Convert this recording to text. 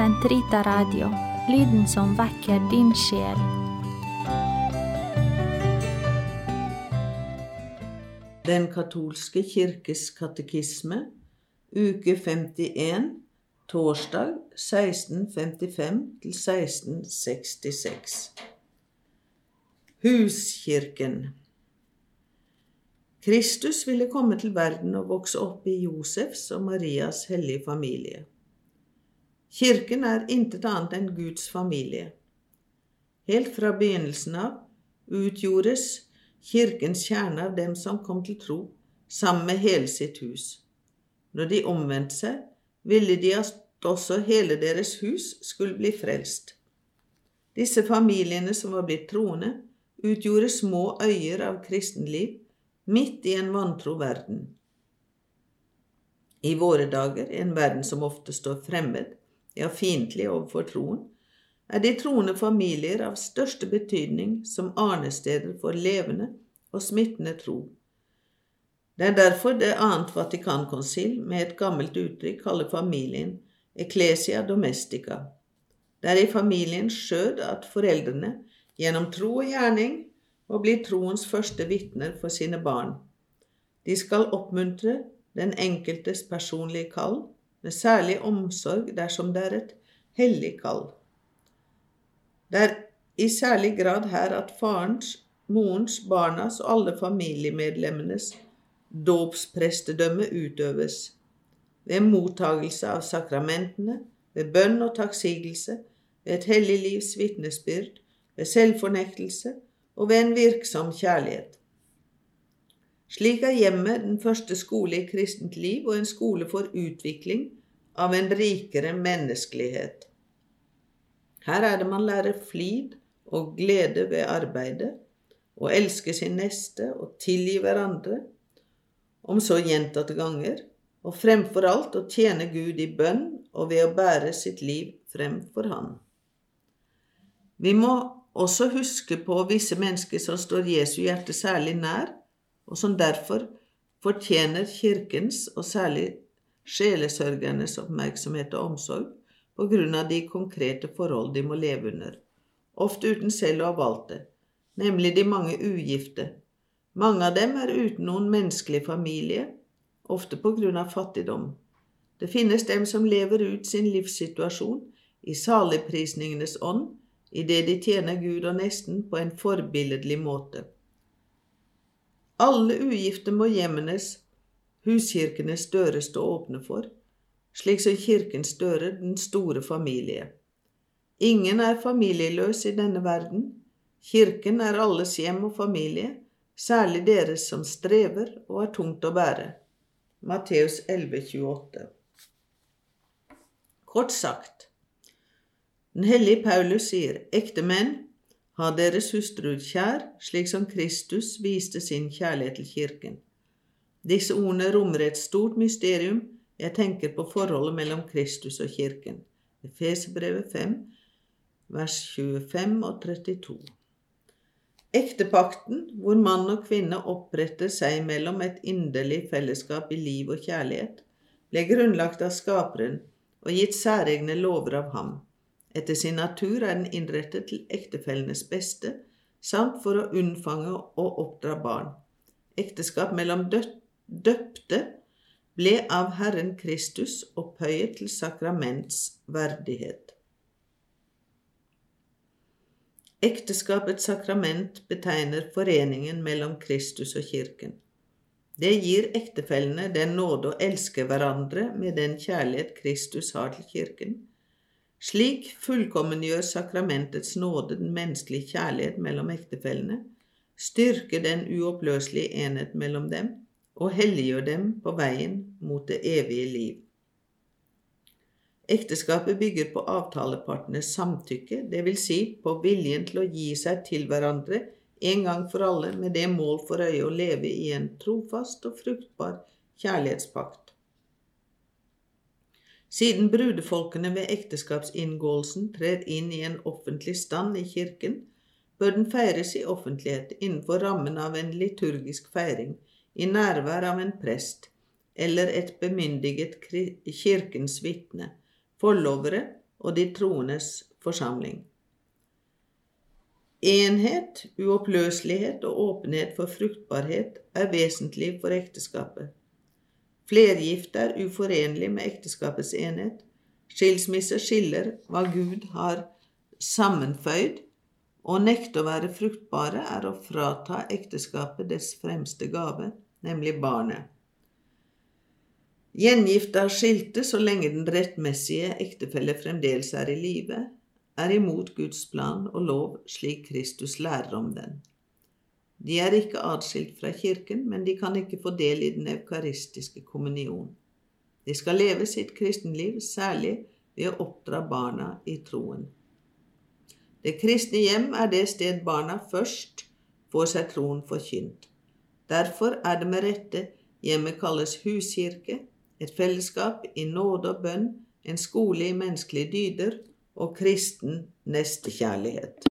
Sentrita Radio, lyden som vekker din sjel. Den katolske kirkes katekisme, uke 51, torsdag 1655 til 1666. Huskirken Kristus ville komme til verden og vokse opp i Josefs og Marias hellige familie. Kirken er intet annet enn Guds familie. Helt fra begynnelsen av utgjordes kirkens kjerne av dem som kom til tro, sammen med hele sitt hus. Når de omvendte seg, ville de at også hele deres hus skulle bli frelst. Disse familiene som var blitt troende, utgjorde små øyer av kristenliv midt i en vantro verden. I våre dager, en verden som ofte står fremmed, ja, fiendtlig overfor troen, er de troende familier av største betydning som arnesteder for levende og smittende tro. Det er derfor det annet Vatikankonsil med et gammelt uttrykk kaller familien ecclesia domestica. Det er i familiens skjød at foreldrene, gjennom tro og gjerning, må bli troens første vitner for sine barn. De skal oppmuntre den enkeltes personlige kall, med særlig omsorg dersom det er et hellig kall. Det er i særlig grad her at farens, morens, barnas og alle familiemedlemmenes dåpsprestedømme utøves, ved mottagelse av sakramentene, ved bønn og takksigelse, ved et hellig livs vitnesbyrd, ved selvfornektelse og ved en virksom kjærlighet. Slik er hjemmet den første skole i kristent liv og en skole for utvikling av en rikere menneskelighet. Her er det man lærer flid og glede ved arbeidet, å elske sin neste og tilgi hverandre, om så gjentatte ganger, og fremfor alt å tjene Gud i bønn og ved å bære sitt liv frem for Han. Vi må også huske på visse mennesker som står Jesu hjerte særlig nær, og som derfor fortjener Kirkens og særlig sjelesørgernes oppmerksomhet og omsorg på grunn av de konkrete forhold de må leve under, ofte uten selv å ha valgt det, nemlig de mange ugifte. Mange av dem er uten noen menneskelig familie, ofte på grunn av fattigdom. Det finnes dem som lever ut sin livssituasjon i saligprisningenes ånd, idet de tjener Gud og nesten på en forbilledlig måte. Alle ugifte må hjemmenes, huskirkenes dører stå åpne for, slik som kirkens dører den store familie. Ingen er familieløs i denne verden. Kirken er alles hjem og familie, særlig deres som strever og er tungt å bære. Matteus 11,28 Kort sagt, den hellige Paulus sier, ekte menn, ha deres hustruer kjær, slik som Kristus viste sin kjærlighet til kirken. Disse ordene rommer et stort mysterium. Jeg tenker på forholdet mellom Kristus og kirken. Efesebrevet 5, vers 25 og 32. Ektepakten, hvor mann og kvinne oppretter seg mellom et inderlig fellesskap i liv og kjærlighet, ble grunnlagt av Skaperen og gitt særegne lover av ham. Etter sin natur er den innrettet til ektefellenes beste, samt for å unnfange og oppdra barn. Ekteskap mellom døpte ble av Herren Kristus opphøyet til sakraments verdighet. Ekteskapets sakrament betegner foreningen mellom Kristus og Kirken. Det gir ektefellene den nåde å elske hverandre med den kjærlighet Kristus har til Kirken, slik fullkommengjør sakramentets nåde den menneskelige kjærlighet mellom ektefellene, styrker den uoppløselige enhet mellom dem og helliggjør dem på veien mot det evige liv. Ekteskapet bygger på avtalepartenes samtykke, dvs. Si på viljen til å gi seg til hverandre en gang for alle med det mål for øye å leve i en trofast og fruktbar kjærlighetspakt. Siden brudefolkene ved ekteskapsinngåelsen trer inn i en offentlig stand i kirken, bør den feires i offentlighet innenfor rammen av en liturgisk feiring, i nærvær av en prest eller et bemyndiget kirkens vitne, forlovere og de troendes forsamling. Enhet, uoppløselighet og åpenhet for fruktbarhet er vesentlig for ekteskapet. Flergift er uforenlig med ekteskapets enhet. Skilsmisse skiller hva Gud har sammenføyd. Å nekte å være fruktbare er å frata ekteskapet dets fremste gave, nemlig barnet. Gjengifta skilte så lenge den rettmessige ektefelle fremdeles er i live, er imot Guds plan og lov slik Kristus lærer om den. De er ikke atskilt fra kirken, men de kan ikke få del i den eukaristiske kommunion. De skal leve sitt kristenliv særlig ved å oppdra barna i troen. Det kristne hjem er det sted barna først får seg troen forkynt. Derfor er det med rette hjemmet kalles huskirke, et fellesskap i nåde og bønn, en skole i menneskelige dyder og kristen nestekjærlighet.